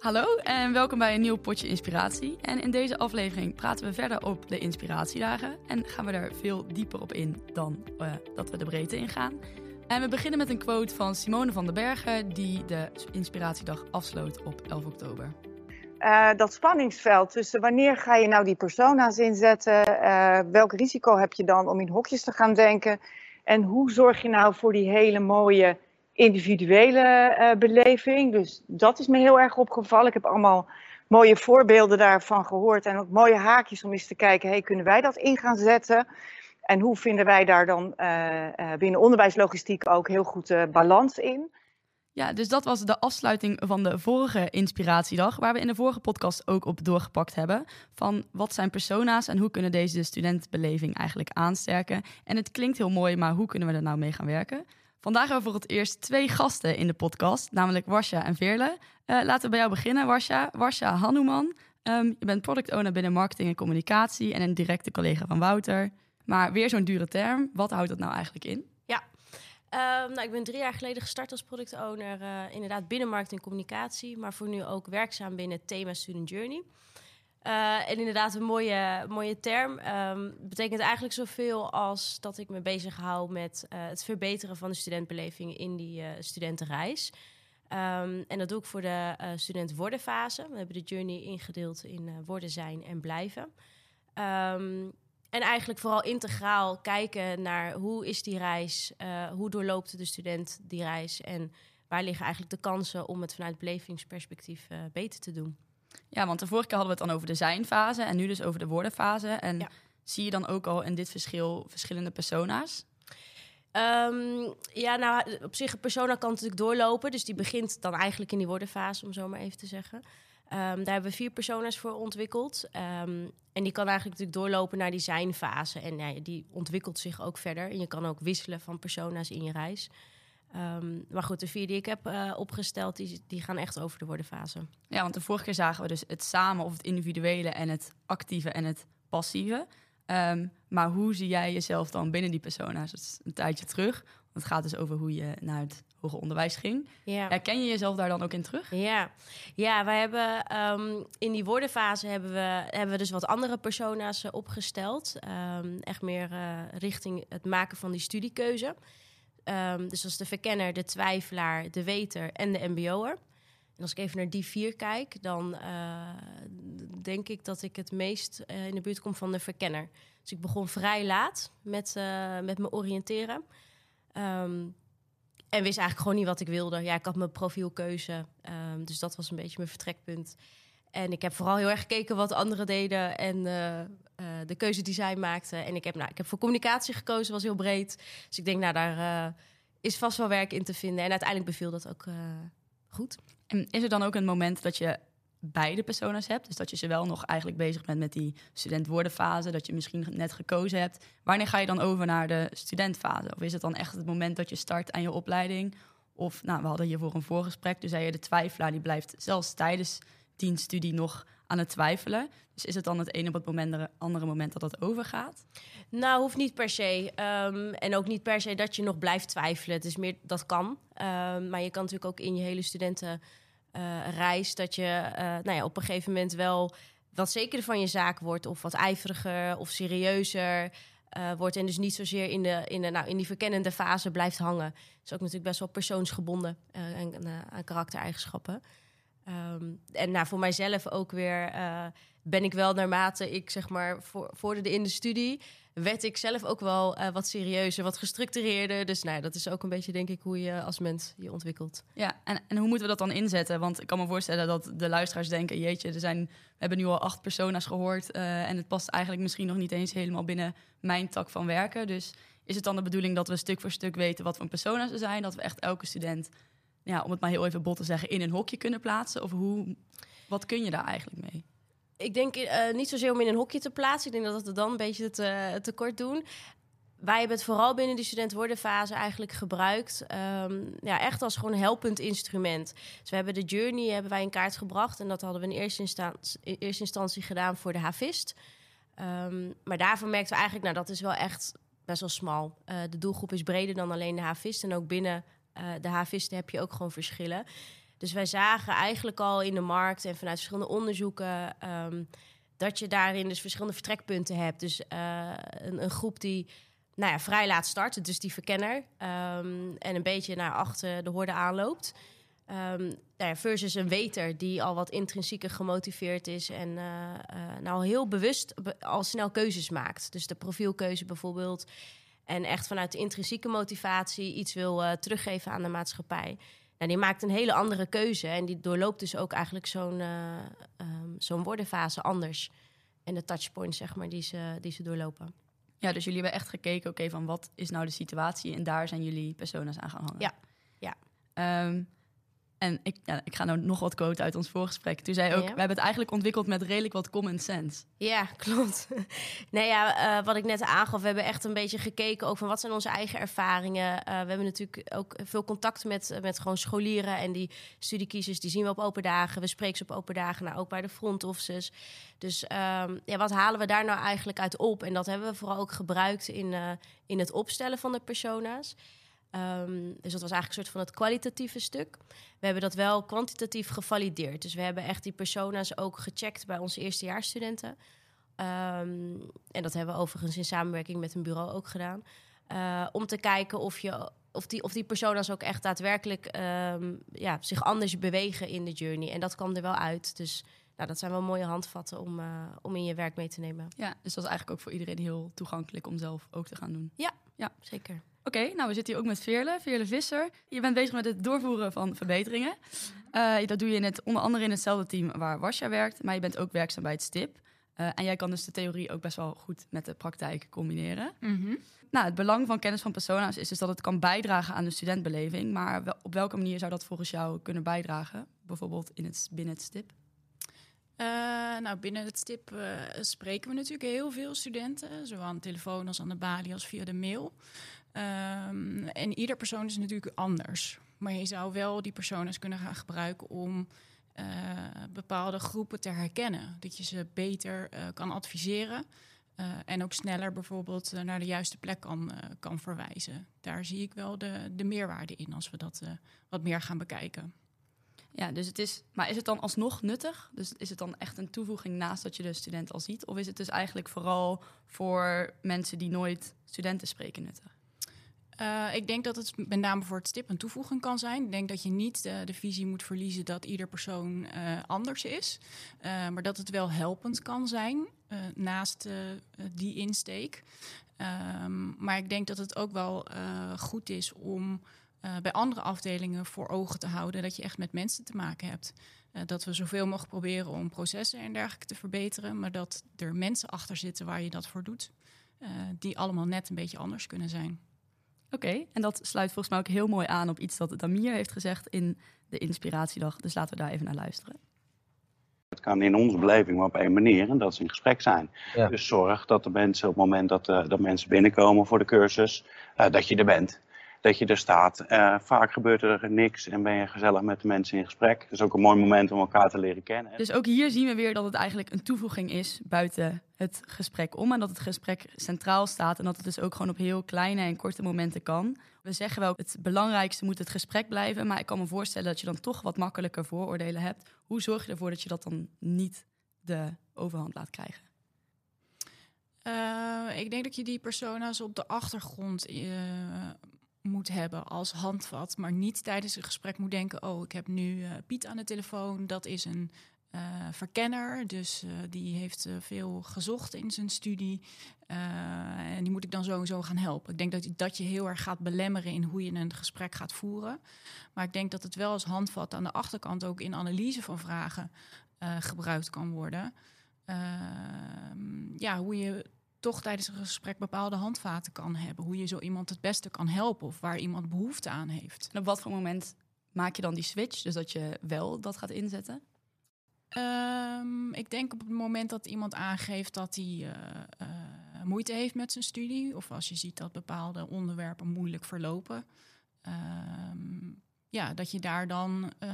Hallo en welkom bij een nieuw potje inspiratie. En in deze aflevering praten we verder op de inspiratiedagen en gaan we er veel dieper op in dan uh, dat we de breedte ingaan. En we beginnen met een quote van Simone van den Bergen die de inspiratiedag afsloot op 11 oktober. Uh, dat spanningsveld tussen wanneer ga je nou die persona's inzetten, uh, welk risico heb je dan om in hokjes te gaan denken en hoe zorg je nou voor die hele mooie individuele uh, beleving. Dus dat is me heel erg opgevallen. Ik heb allemaal mooie voorbeelden daarvan gehoord en ook mooie haakjes om eens te kijken, hey, kunnen wij dat in gaan zetten? En hoe vinden wij daar dan uh, uh, binnen onderwijslogistiek ook heel goed balans in? Ja, dus dat was de afsluiting van de vorige inspiratiedag, waar we in de vorige podcast ook op doorgepakt hebben. Van wat zijn persona's en hoe kunnen deze de studentbeleving eigenlijk aansterken? En het klinkt heel mooi, maar hoe kunnen we er nou mee gaan werken? Vandaag hebben we voor het eerst twee gasten in de podcast, namelijk Wasja en Veerle. Uh, laten we bij jou beginnen, Wasja. Wasja Hanuman. Um, je bent product owner binnen marketing en communicatie en een directe collega van Wouter. Maar weer zo'n dure term. Wat houdt dat nou eigenlijk in? Ja, um, nou, ik ben drie jaar geleden gestart als product owner, uh, inderdaad binnen marketing en communicatie, maar voor nu ook werkzaam binnen thema Student Journey. Uh, en inderdaad, een mooie, mooie term. Um, betekent eigenlijk zoveel als dat ik me bezig hou met uh, het verbeteren van de studentbeleving in die uh, studentenreis. Um, en dat doe ik voor de student worden fase. We hebben de journey ingedeeld in worden, zijn en blijven. Um, en eigenlijk vooral integraal kijken naar hoe is die reis, hoe doorloopt de student die reis en waar liggen eigenlijk de kansen om het vanuit belevingsperspectief beter te doen. Ja, want de vorige keer hadden we het dan over de zijnfase en nu dus over de woordenfase. En ja. zie je dan ook al in dit verschil verschillende persona's? Um, ja, nou, op zich, een persona kan natuurlijk doorlopen. Dus die begint dan eigenlijk in die woordenfase, om zo maar even te zeggen. Um, daar hebben we vier persona's voor ontwikkeld. Um, en die kan eigenlijk natuurlijk doorlopen naar die zijnfase. En ja, die ontwikkelt zich ook verder. En je kan ook wisselen van persona's in je reis. Um, maar goed, de vier die ik heb uh, opgesteld, die, die gaan echt over de woordenfase. Ja, want de vorige keer zagen we dus het samen of het individuele en het actieve en het passieve. Um, maar hoe zie jij jezelf dan binnen die persona's? Dat is een tijdje terug. Want het gaat dus over hoe je naar het hoger onderwijs ging. Ja. Herken je jezelf daar dan ook in terug? Ja, ja wij hebben um, in die woordenfase hebben we, hebben we dus wat andere persona's uh, opgesteld. echt meer uh, richting het maken van die studiekeuze. Um, dus dat is de verkenner, de twijfelaar, de weter en de mbo'er. En als ik even naar die vier kijk, dan uh, denk ik dat ik het meest uh, in de buurt kom van de verkenner. Dus ik begon vrij laat met, uh, met me oriënteren. Um, en wist eigenlijk gewoon niet wat ik wilde. Ja, ik had mijn profielkeuze, um, dus dat was een beetje mijn vertrekpunt. En ik heb vooral heel erg gekeken wat anderen deden en uh, uh, de keuze die zij maakten. En ik heb, nou, ik heb voor communicatie gekozen, was heel breed. Dus ik denk, nou, daar uh, is vast wel werk in te vinden. En uiteindelijk beviel dat ook goed. En is er dan ook een moment dat je beide persona's hebt? Dus dat je ze wel nog eigenlijk bezig bent met die student-worden-fase, dat je misschien net gekozen hebt. Wanneer ga je dan over naar de studentfase? Of is het dan echt het moment dat je start aan je opleiding? Of, nou, we hadden hiervoor een voorgesprek, toen zei je de twijfelaar die blijft zelfs tijdens dienststudie nog aan het twijfelen. Dus is het dan het ene op het moment, andere moment dat dat overgaat? Nou, hoeft niet per se. Um, en ook niet per se dat je nog blijft twijfelen. Het is meer, dat kan. Um, maar je kan natuurlijk ook in je hele studentenreis... Dat je uh, nou ja, op een gegeven moment wel wat zekerder van je zaak wordt... of wat ijveriger of serieuzer... Uh, wordt en dus niet zozeer in, de, in, de, nou, in die verkennende fase blijft hangen. Dat is ook natuurlijk best wel persoonsgebonden uh, en, aan karaktereigenschappen. Um, en nou, voor mijzelf ook weer uh, ben ik wel naarmate ik zeg maar voor, vorderde in de studie, werd ik zelf ook wel uh, wat serieuzer, wat gestructureerder. Dus nou, dat is ook een beetje denk ik hoe je als mens je ontwikkelt. Ja, en, en hoe moeten we dat dan inzetten? Want ik kan me voorstellen dat de luisteraars denken, jeetje, er zijn, we hebben nu al acht persona's gehoord uh, en het past eigenlijk misschien nog niet eens helemaal binnen mijn tak van werken. Dus is het dan de bedoeling dat we stuk voor stuk weten wat voor persona's er zijn, dat we echt elke student ja, om het maar heel even bot te zeggen, in een hokje kunnen plaatsen? Of hoe, wat kun je daar eigenlijk mee? Ik denk uh, niet zozeer om in een hokje te plaatsen. Ik denk dat we dan een beetje te, te kort doen. Wij hebben het vooral binnen de student-worden-fase eigenlijk gebruikt. Um, ja, echt als gewoon helpend instrument. Dus we hebben de journey hebben wij in kaart gebracht. En dat hadden we in eerste instantie, in eerste instantie gedaan voor de havist. Um, maar daarvoor merkten we eigenlijk, nou dat is wel echt best wel smal. Uh, de doelgroep is breder dan alleen de havist. En ook binnen uh, de havisten heb je ook gewoon verschillen. Dus wij zagen eigenlijk al in de markt en vanuit verschillende onderzoeken ehm, dat je daarin dus verschillende vertrekpunten hebt. Dus eh, een, een, groep die nou ja, vrij laat start, dus die verkenner, ehm, en een beetje naar achter de horde aanloopt. Um, nou versus een weter die al wat intrinsieker gemotiveerd is en uh, nou heel bewust al snel keuzes maakt. Dus de profielkeuze bijvoorbeeld. En echt vanuit de intrinsieke motivatie iets wil uh, teruggeven aan de maatschappij. Nou, die maakt een hele andere keuze en die doorloopt dus ook eigenlijk zo'n um, zo'n worden anders. En de touchpoints, zeg maar, die ze, die ze doorlopen. Ja, dus jullie hebben echt gekeken, oké, okay, van wat is nou de situatie? En daar zijn jullie personas aan gaan hangen. Ja, ja. Um, en ik, ja, ik ga nou nog wat quote uit ons voorgesprek. Toen zei ook, ja. we hebben het eigenlijk ontwikkeld met redelijk wat common sense. Ja, klopt. nee, ja, uh, wat ik net aangaf, we hebben echt een beetje gekeken ook van wat zijn onze eigen ervaringen. Uh, we hebben natuurlijk ook veel contact met, met gewoon scholieren en die studiekiezers, die zien we op open dagen. We spreken ze op open dagen, nou ook bij de front offices. Dus um, ja, wat halen we daar nou eigenlijk uit op? En dat hebben we vooral ook gebruikt in, uh, in het opstellen van de persona's. Um, dus dat was eigenlijk een soort van het kwalitatieve stuk. We hebben dat wel kwantitatief gevalideerd. Dus we hebben echt die persona's ook gecheckt bij onze eerstejaarsstudenten. Um, en dat hebben we overigens in samenwerking met een bureau ook gedaan. Uh, om te kijken of, je, of, die, of die persona's ook echt daadwerkelijk um, ja, zich anders bewegen in de journey. En dat kwam er wel uit. Dus nou, dat zijn wel mooie handvatten om, uh, om in je werk mee te nemen. Ja, dus dat is eigenlijk ook voor iedereen heel toegankelijk om zelf ook te gaan doen. Ja, ja. zeker. Oké, okay, nou we zitten hier ook met Veerle, Veerle Visser. Je bent bezig met het doorvoeren van verbeteringen. Uh, dat doe je net onder andere in hetzelfde team waar Wasja werkt, maar je bent ook werkzaam bij het STIP. Uh, en jij kan dus de theorie ook best wel goed met de praktijk combineren. Mm -hmm. Nou, het belang van kennis van persona's is dus dat het kan bijdragen aan de studentbeleving. Maar wel, op welke manier zou dat volgens jou kunnen bijdragen? Bijvoorbeeld in het, binnen het STIP? Uh, nou, binnen het STIP uh, spreken we natuurlijk heel veel studenten, zowel aan de telefoon als aan de balie als via de mail. Um, en ieder persoon is natuurlijk anders. Maar je zou wel die personen kunnen gaan gebruiken om uh, bepaalde groepen te herkennen. Dat je ze beter kan adviseren. En ook sneller bijvoorbeeld naar de juiste plek kan, kan verwijzen. Daar zie ik wel de, de meerwaarde in als we dat wat meer gaan bekijken. Ja, dus het is, maar is het dan alsnog nuttig? Dus is het dan echt een toevoeging naast dat je de student al ziet? Of is het dus eigenlijk vooral voor mensen die nooit studenten spreken nuttig? Uh, ik denk dat het met name voor het stip een toevoeging kan zijn. Ik denk dat je niet de, de visie moet verliezen dat ieder persoon uh, anders is. Maar dat het wel helpend kan zijn naast die insteek. Um, maar ik denk dat het ook wel goed is om bij andere afdelingen voor ogen te houden dat je echt met mensen te maken hebt. dat we zoveel mogelijk proberen om processen en dergelijke te verbeteren. Maar dat er mensen achter zitten waar je dat voor doet. die allemaal net een beetje anders kunnen zijn. Oké, okay, en dat sluit volgens mij ook heel mooi aan op iets dat Damir heeft gezegd in de Inspiratiedag. Dus laten we daar even naar luisteren. Het kan in onze beleving maar op één manier en dat is in gesprek zijn. Ja. Dus zorg dat de mensen op het moment dat, uh, dat mensen binnenkomen voor de cursus, uh, dat je er bent. Dat je er staat. Uh, vaak gebeurt er niks en ben je gezellig met de mensen in gesprek. Het is ook een mooi moment om elkaar te leren kennen. Dus ook hier zien we weer dat het eigenlijk een toevoeging is buiten het gesprek om. En dat het gesprek centraal staat en dat het dus ook gewoon op heel kleine en korte momenten kan. We zeggen wel, het belangrijkste moet het gesprek blijven. Maar ik kan me voorstellen dat je dan toch wat makkelijker vooroordelen hebt. Hoe zorg je ervoor dat je dat dan niet de overhand laat krijgen? Uh, ik denk dat je die persona's op de achtergrond uh, moet hebben als handvat. Maar niet tijdens een gesprek moet denken: oh, ik heb nu uh, Piet aan de telefoon. Dat is een uh, verkenner, dus uh, die heeft veel gezocht in zijn studie. en die moet ik dan sowieso gaan helpen. Ik denk dat dat je heel erg gaat belemmeren in hoe je een gesprek gaat voeren. Maar ik denk dat het wel als handvat aan de achterkant ook in analyse van vragen gebruikt kan worden. Ehm, ja, hoe je toch tijdens een gesprek bepaalde handvaten kan hebben. Hoe je zo iemand het beste kan helpen of waar iemand behoefte aan heeft. En op wat voor moment maak je dan die switch, dus dat je wel dat gaat inzetten? Um, ik denk op het moment dat iemand aangeeft dat hij uh, uh, moeite heeft met zijn studie, of als je ziet dat bepaalde onderwerpen moeilijk verlopen, um, ja, dat je daar dan uh,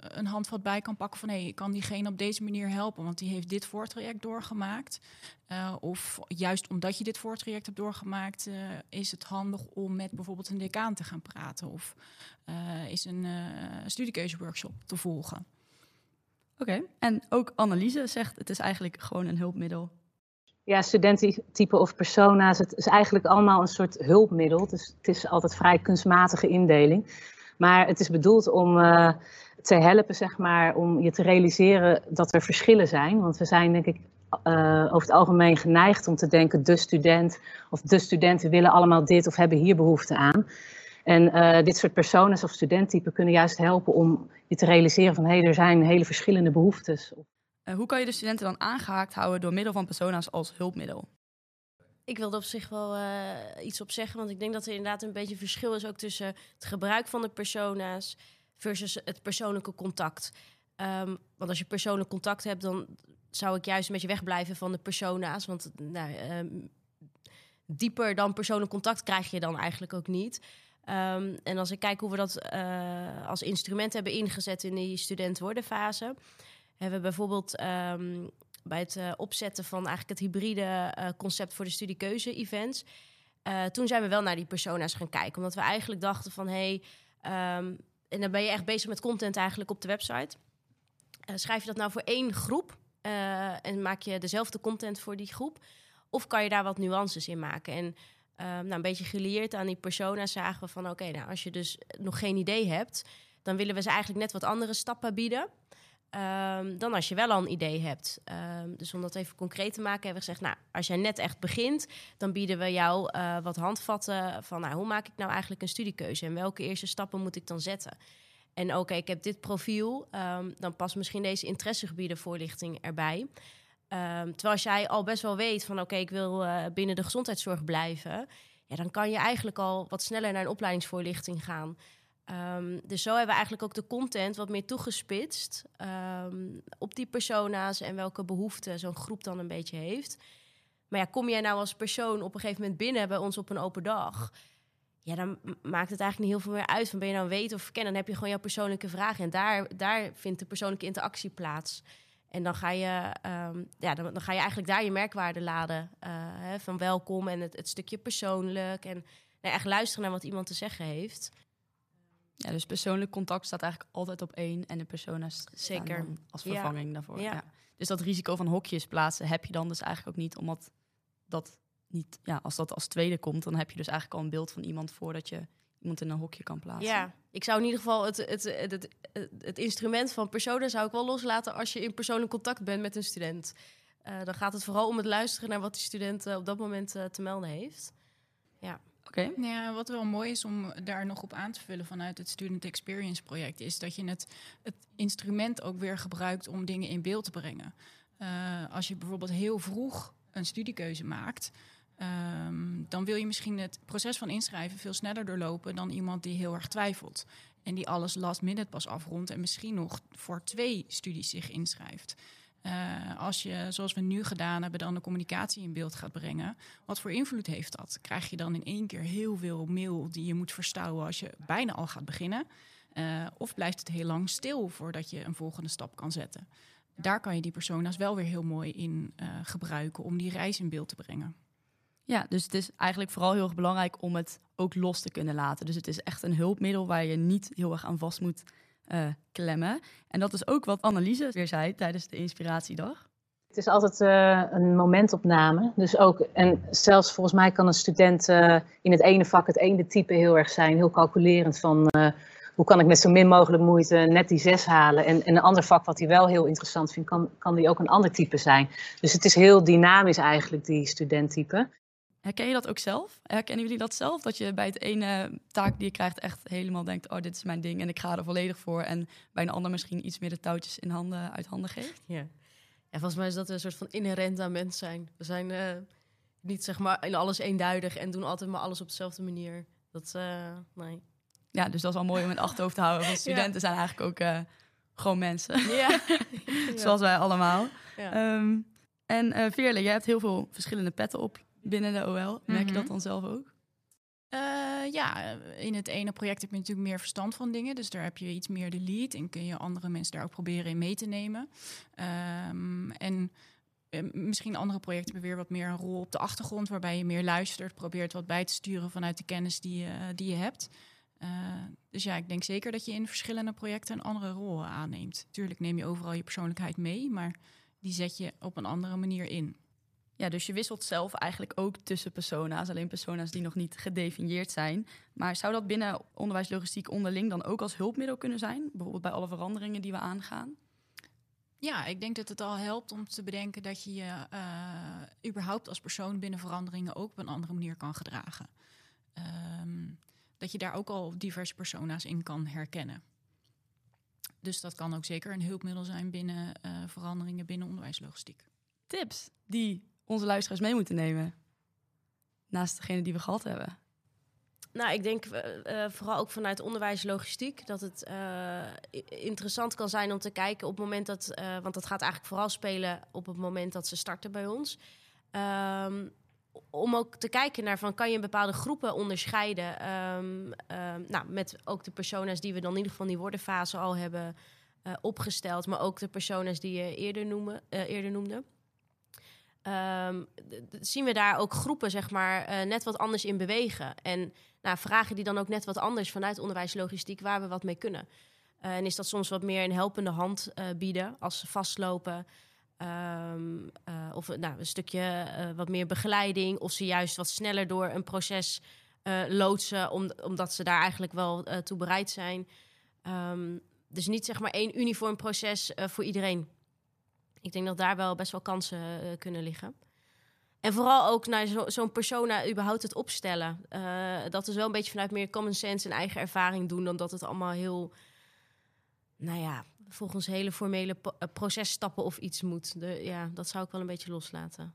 een handvat bij kan pakken van hé, hey, ik kan diegene op deze manier helpen, want die heeft dit voortraject doorgemaakt. Uh, of juist omdat je dit voortraject hebt doorgemaakt, uh, is het handig om met bijvoorbeeld een decaan te gaan praten of is een studiekeuzeworkshop te volgen. Oké, en ook Anneliese zegt het is eigenlijk gewoon een hulpmiddel. Ja, studententype of persona's, het is eigenlijk allemaal een soort hulpmiddel. Dus het is altijd vrij kunstmatige indeling. Maar het is bedoeld om uh, te helpen, zeg maar, om je te realiseren dat er verschillen zijn. Want we zijn, denk ik, uh, over het algemeen geneigd om te denken: de student of de studenten willen allemaal dit of hebben hier behoefte aan. En uh, dit soort personen of studenttypen kunnen juist helpen om je te realiseren van hé, hey, er zijn hele verschillende behoeftes. hoe kan je de studenten dan aangehaakt houden door middel van persona's als hulpmiddel? Ik wilde op zich wel uh, iets op zeggen, want ik denk dat er inderdaad een beetje verschil is ook tussen het gebruik van de persona's versus het persoonlijke contact. Um, want als je persoonlijk contact hebt, dan zou ik juist een beetje wegblijven van de persona's. Want nou, um, dieper dan persoonlijk contact krijg je dan eigenlijk ook niet. Um, en als ik kijk hoe we dat uh, als instrument hebben ingezet in die student worden fase, hebben we bijvoorbeeld bij het uh, opzetten van eigenlijk het hybride uh, concept voor de studiekeuze-events. Uh, toen zijn we wel naar die persona's gaan kijken. Omdat we eigenlijk dachten van hé, hey, um, en dan ben je echt bezig met content eigenlijk op de website. schrijf je dat nou voor één groep en maak je dezelfde content voor die groep? Of kan je daar wat nuances in maken? En nou, een beetje gelieerd aan die persona's zagen we van oké, nou als je dus nog geen idee hebt, dan willen we ze eigenlijk net wat andere stappen bieden. Um, dan als je wel al een idee hebt. Um, dus om dat even concreet te maken, hebben we gezegd: Nou, als jij net echt begint, dan bieden we jou uh, wat handvatten van nou, hoe maak ik nou eigenlijk een studiekeuze en welke eerste stappen moet ik dan zetten. En oké, ik heb dit profiel, um, dan past misschien deze interessegebieden voorlichting erbij. terwijl als jij al best wel weet van oké, ik wil uh, binnen de gezondheidszorg blijven, ja, dan kan je eigenlijk al wat sneller naar een opleidingsvoorlichting gaan. Um, dus zo hebben we eigenlijk ook de content wat meer toegespitst um, op die persona's en welke behoeften zo'n groep dan een beetje heeft. Maar ja, kom jij nou als persoon op een gegeven moment binnen bij ons op een open dag? Ja, dan maakt het eigenlijk niet heel veel meer uit van ben je nou weten of verkennen. Dan heb je gewoon jouw persoonlijke vragen en daar, daar vindt de persoonlijke interactie plaats. En dan ga je, um, ja, dan, ga je eigenlijk daar je merkwaarde laden uh, hè, van welkom en het, het stukje persoonlijk. En nou, echt luisteren naar wat iemand te zeggen heeft. Ja, dus persoonlijk contact staat eigenlijk altijd op één en de persona's zeker als vervanging daarvoor. Ja. Dus dat risico van hokjes plaatsen heb je dan dus eigenlijk ook niet, omdat dat niet, ja, als dat als tweede komt, dan heb je dus eigenlijk al een beeld van iemand voordat je iemand in een hokje kan plaatsen. Ja, ik zou in ieder geval het, het, het, het, het instrument van personen zou ik wel loslaten als je in persoonlijk contact bent met een student. Uh, dan gaat het vooral om het luisteren naar wat die student uh, op dat moment uh, te melden heeft. Ja. Ja, wat wel mooi is om daar nog op aan te vullen vanuit het Student Experience project, is dat je het, het instrument ook weer gebruikt om dingen in beeld te brengen. Uh, als je bijvoorbeeld heel vroeg een studiekeuze maakt, um, dan wil je misschien het proces van inschrijven veel sneller doorlopen dan iemand die heel erg twijfelt. En die alles last minute pas afrondt en misschien nog voor twee studies zich inschrijft. Uh, als je, zoals we nu gedaan hebben, dan de communicatie in beeld gaat brengen. Wat voor invloed heeft dat? Krijg je dan in één keer heel veel mail die je moet verstouwen als je bijna al gaat beginnen? Uh, of blijft het heel lang stil voordat je een volgende stap kan zetten? Daar kan je die persona's wel weer heel mooi in uh, gebruiken om die reis in beeld te brengen. Ja, dus het is eigenlijk vooral heel erg belangrijk om het ook los te kunnen laten. Dus het is echt een hulpmiddel waar je niet heel erg aan vast moet uh, klemmen. En dat is ook wat Anneliese weer zei tijdens de inspiratiedag. Het is altijd uh, een momentopname. Dus ook, en zelfs volgens mij kan een student uh, in het ene vak het ene type heel erg zijn, heel calculerend van hoe kan ik met zo min mogelijk moeite net die zes halen. En, en een ander vak wat hij wel heel interessant vindt, kan, kan die ook een ander type zijn. Dus het is heel dynamisch eigenlijk, die studenttype. Herken je dat ook zelf? Herkennen jullie dat zelf? Dat je bij het ene taak die je krijgt echt helemaal denkt... oh, dit is mijn ding en ik ga er volledig voor. En bij een ander misschien iets meer de touwtjes in handen, uit handen geeft? Ja. ja, volgens mij is dat een soort van inherent aan mens zijn. We zijn uh, niet zeg maar in alles eenduidig en doen altijd maar alles op dezelfde manier. Dat, uh, nee. Ja, dus dat is wel mooi om in achterhoofd te houden. Want studenten ja. zijn eigenlijk ook uh, gewoon mensen. Ja. Zoals wij allemaal. Ja. Um, en Veerle, jij hebt heel veel verschillende petten op binnen de OL. Merk je dat dan zelf ook? Uh, ja, in het ene project heb je natuurlijk meer verstand van dingen. Dus daar heb je iets meer de lead en kun je andere mensen daar ook proberen in mee te nemen. Um, en uh, misschien andere projecten hebben weer wat meer een rol op de achtergrond, waarbij je meer luistert, probeert wat bij te sturen vanuit de kennis die, uh, die je hebt. dus ja, ik denk zeker dat je in verschillende projecten een andere rol aanneemt. Tuurlijk neem je overal je persoonlijkheid mee, maar die zet je op een andere manier in. Ja, dus je wisselt zelf eigenlijk ook tussen persona's, alleen persona's die nog niet gedefinieerd zijn. Maar zou dat binnen onderwijslogistiek onderling dan ook als hulpmiddel kunnen zijn? Bijvoorbeeld bij alle veranderingen die we aangaan? Ja, ik denk dat het al helpt om te bedenken dat je je uh, überhaupt als persoon binnen veranderingen ook op een andere manier kan gedragen. Um, dat je daar ook al diverse persona's in kan herkennen. Dus dat kan ook zeker een hulpmiddel zijn binnen uh, veranderingen binnen onderwijslogistiek. Tips die onze luisteraars mee moeten nemen? Naast degene die we gehad hebben. Nou, ik denk uh, vooral ook vanuit onderwijslogistiek dat het uh, interessant kan zijn om te kijken op het moment dat, want dat gaat eigenlijk vooral spelen op het moment dat ze starten bij ons. Um, om ook te kijken naar van kan je bepaalde groepen onderscheiden. Um, um, nou, met ook de persona's die we dan in ieder geval in die woordenfase al hebben opgesteld, maar ook de persona's die je eerder, eerder noemde. Um, zien we daar ook groepen zeg maar, uh, net wat anders in bewegen. En nou, vragen die dan ook net wat anders vanuit onderwijslogistiek waar we wat mee kunnen. Uh, en is dat soms wat meer een helpende hand uh, bieden als ze vastlopen. Um, of nou, een stukje wat meer begeleiding. Of ze juist wat sneller door een proces loodsen, om, omdat ze daar eigenlijk wel toe bereid zijn. Um, dus niet zeg maar één uniform proces voor iedereen. Ik denk dat daar wel best wel kansen uh, kunnen liggen. En vooral ook naar zo'n zo persona überhaupt het opstellen. Uh, dat is wel een beetje vanuit meer common sense en eigen ervaring doen... dan dat het allemaal heel, nou ja, volgens hele formele eh, processtappen of iets moet. De, ja, dat zou ik wel een beetje loslaten.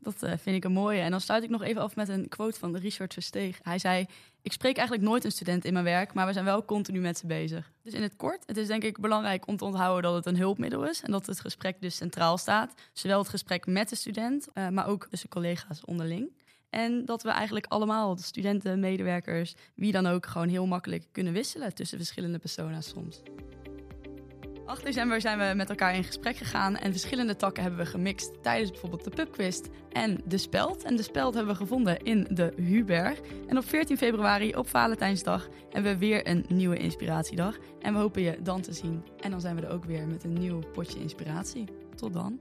Dat uh, vind ik een mooie. En dan sluit ik nog even af met een quote van Richard Versteeg. Hij zei: Ik spreek eigenlijk nooit een student in mijn werk, maar we zijn wel continu met ze bezig. Dus in het kort, het is denk ik belangrijk om te onthouden dat het een hulpmiddel is en dat het gesprek dus centraal staat. Zowel het gesprek met de student, uh, maar ook tussen collega's onderling. En dat we eigenlijk allemaal, de studenten, medewerkers, wie dan ook, gewoon heel makkelijk kunnen wisselen tussen verschillende persona's soms. 8 december zijn we met elkaar in gesprek gegaan en verschillende takken hebben we gemixt tijdens bijvoorbeeld de pubquiz en de speld. En de speld hebben we gevonden in de Huberg. En op 14 februari, op Valentijnsdag, hebben we weer een nieuwe inspiratiedag. En we hopen je dan te zien. En dan zijn we er ook weer met een nieuw potje inspiratie. Tot dan.